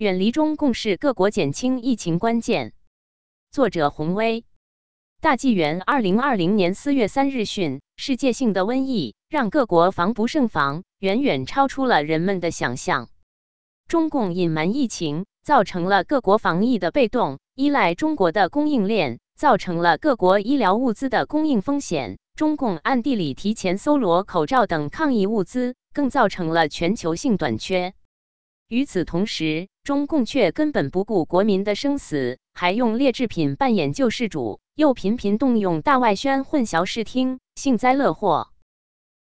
远离中共是各国减轻疫情关键。作者洪威，大纪元二零二零年四月三日讯：世界性的瘟疫让各国防不胜防，远远超出了人们的想象。中共隐瞒疫情，造成了各国防疫的被动，依赖中国的供应链，造成了各国医疗物资的供应风险。中共暗地里提前搜罗口罩等抗疫物资，更造成了全球性短缺。与此同时，中共却根本不顾国民的生死，还用劣质品扮演救世主，又频频动用大外宣混淆视听，幸灾乐祸。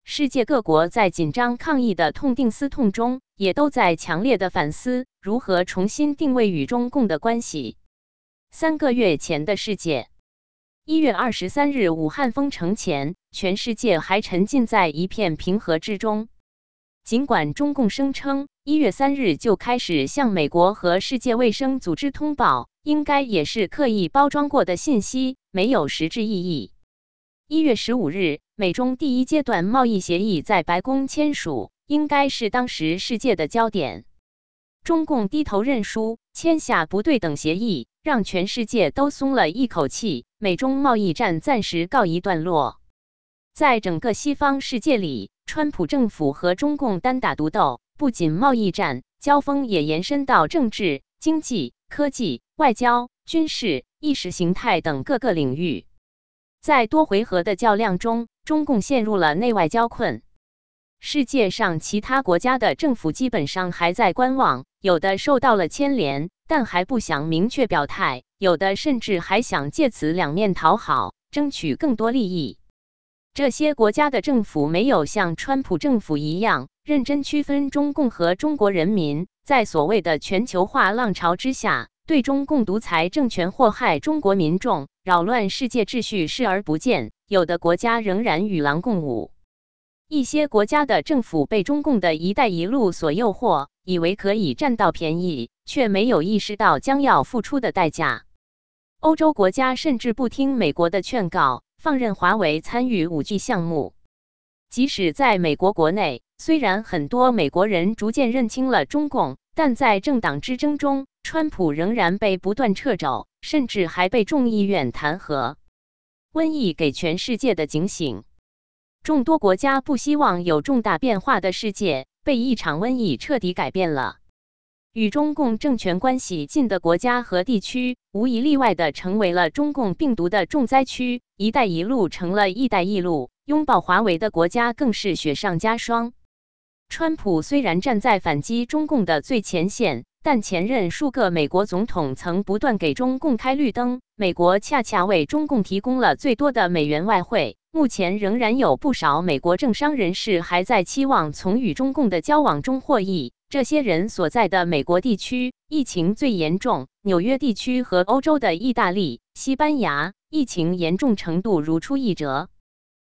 世界各国在紧张抗疫的痛定思痛中，也都在强烈的反思如何重新定位与中共的关系。三个月前的世界，一月二十三日武汉封城前，全世界还沉浸在一片平和之中。尽管中共声称一月三日就开始向美国和世界卫生组织通报，应该也是刻意包装过的信息，没有实质意义。一月十五日，美中第一阶段贸易协议在白宫签署，应该是当时世界的焦点。中共低头认输，签下不对等协议，让全世界都松了一口气，美中贸易战暂时告一段落。在整个西方世界里，川普政府和中共单打独斗，不仅贸易战交锋也延伸到政治、经济、科技、外交、军事、意识形态等各个领域。在多回合的较量中，中共陷入了内外交困。世界上其他国家的政府基本上还在观望，有的受到了牵连，但还不想明确表态；有的甚至还想借此两面讨好，争取更多利益。这些国家的政府没有像川普政府一样认真区分中共和中国人民，在所谓的全球化浪潮之下，对中共独裁政权祸害中国民众、扰乱世界秩序视而不见。有的国家仍然与狼共舞，一些国家的政府被中共的一带一路所诱惑，以为可以占到便宜，却没有意识到将要付出的代价。欧洲国家甚至不听美国的劝告。放任华为参与五 G 项目，即使在美国国内，虽然很多美国人逐渐认清了中共，但在政党之争中，川普仍然被不断掣肘，甚至还被众议院弹劾。瘟疫给全世界的警醒，众多国家不希望有重大变化的世界被一场瘟疫彻底改变了。与中共政权关系近的国家和地区，无一例外的成为了中共病毒的重灾区。“一带一路”成了“一带一路”，拥抱华为的国家更是雪上加霜。川普虽然站在反击中共的最前线，但前任数个美国总统曾不断给中共开绿灯。美国恰恰为中共提供了最多的美元外汇。目前仍然有不少美国政商人士还在期望从与中共的交往中获益。这些人所在的美国地区疫情最严重，纽约地区和欧洲的意大利、西班牙疫情严重程度如出一辙。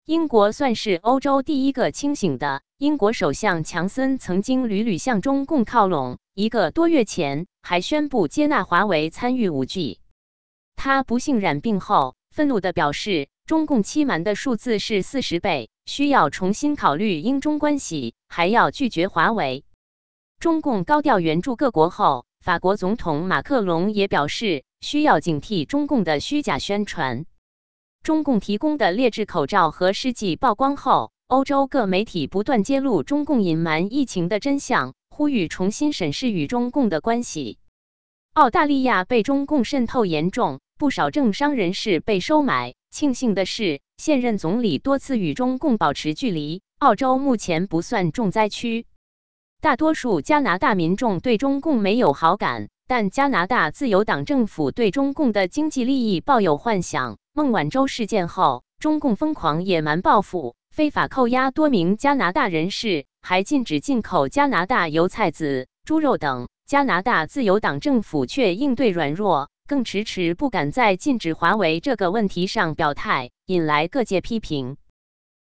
英国算是欧洲第一个清醒的。英国首相强森曾经屡屡向中共靠拢，一个多月前还宣布接纳华为参与五 G。他不幸染病后，愤怒地表示，中共欺瞒的数字是四十倍，需要重新考虑英中关系，还要拒绝华为。中共高调援助各国后，法国总统马克龙也表示需要警惕中共的虚假宣传。中共提供的劣质口罩和试剂曝光后，欧洲各媒体不断揭露中共隐瞒疫情的真相，呼吁重新审视与中共的关系。澳大利亚被中共渗透严重，不少政商人士被收买。庆幸的是，现任总理多次与中共保持距离，澳洲目前不算重灾区。大多数加拿大民众对中共没有好感，但加拿大自由党政府对中共的经济利益抱有幻想。孟晚舟事件后，中共疯狂野蛮报复，非法扣押多名加拿大人士，还禁止进口加拿大油菜籽、猪肉等。加拿大自由党政府却应对软弱，更迟迟不敢在禁止华为这个问题上表态，引来各界批评。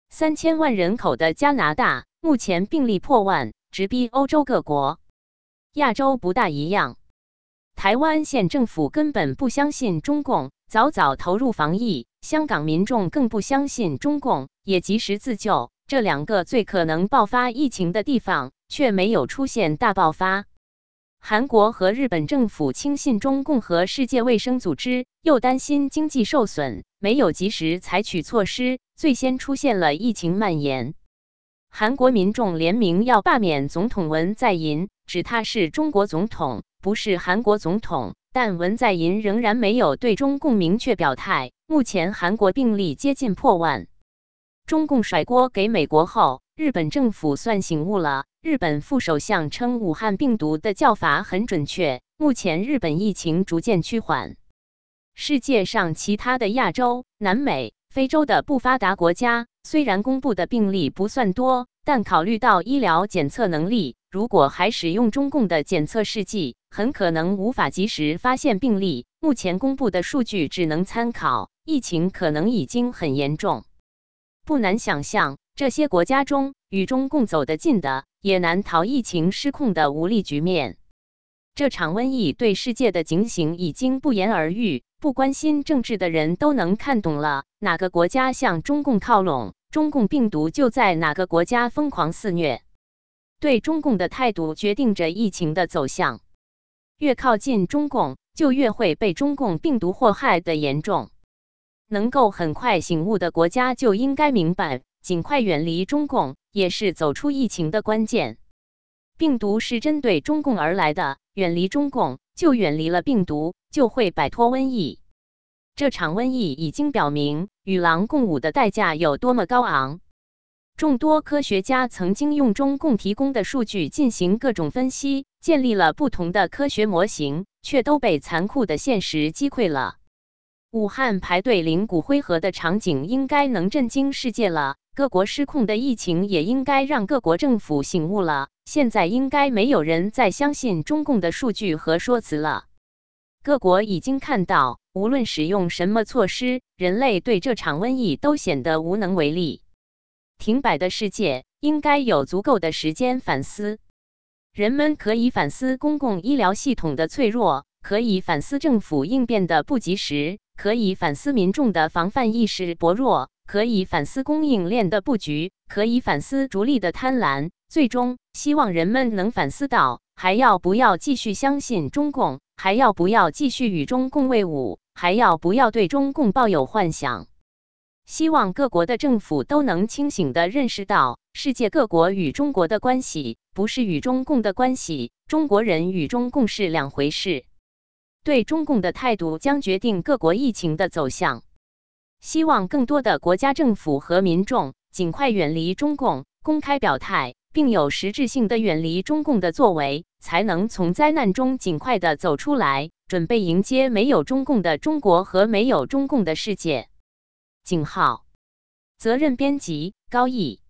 三千万人口的加拿大，目前病例破万。直逼欧洲各国，亚洲不大一样。台湾县政府根本不相信中共，早早投入防疫；香港民众更不相信中共，也及时自救。这两个最可能爆发疫情的地方，却没有出现大爆发。韩国和日本政府轻信中共和世界卫生组织，又担心经济受损，没有及时采取措施，最先出现了疫情蔓延。韩国民众联名要罢免总统文在寅，指他是中国总统，不是韩国总统。但文在寅仍然没有对中共明确表态。目前韩国病例接近破万，中共甩锅给美国后，日本政府算醒悟了。日本副首相称，武汉病毒的叫法很准确。目前日本疫情逐渐趋缓。世界上其他的亚洲、南美、非洲的不发达国家，虽然公布的病例不算多，但考虑到医疗检测能力，如果还使用中共的检测试剂，很可能无法及时发现病例。目前公布的数据只能参考，疫情可能已经很严重。不难想象，这些国家中与中共走得近的，也难逃疫情失控的无力局面。这场瘟疫对世界的警醒已经不言而喻，不关心政治的人都能看懂了。哪个国家向中共靠拢，中共病毒就在哪个国家疯狂肆虐。对中共的态度决定着疫情的走向。越靠近中共，就越会被中共病毒祸害的严重。能够很快醒悟的国家就应该明白，尽快远离中共也是走出疫情的关键。病毒是针对中共而来的，远离中共就远离了病毒，就会摆脱瘟疫。这场瘟疫已经表明，与狼共舞的代价有多么高昂。众多科学家曾经用中共提供的数据进行各种分析，建立了不同的科学模型，却都被残酷的现实击溃了。武汉排队领骨灰盒的场景应该能震惊世界了。各国失控的疫情也应该让各国政府醒悟了。现在应该没有人再相信中共的数据和说辞了。各国已经看到，无论使用什么措施，人类对这场瘟疫都显得无能为力。停摆的世界应该有足够的时间反思。人们可以反思公共医疗系统的脆弱，可以反思政府应变的不及时。可以反思民众的防范意识薄弱，可以反思供应链的布局，可以反思逐利的贪婪。最终，希望人们能反思到：还要不要继续相信中共？还要不要继续与中共为伍？还要不要对中共抱有幻想？希望各国的政府都能清醒地认识到，世界各国与中国的关系不是与中共的关系，中国人与中共是两回事。对中共的态度将决定各国疫情的走向。希望更多的国家政府和民众尽快远离中共，公开表态，并有实质性的远离中共的作为，才能从灾难中尽快的走出来，准备迎接没有中共的中国和没有中共的世界。井号，责任编辑高毅。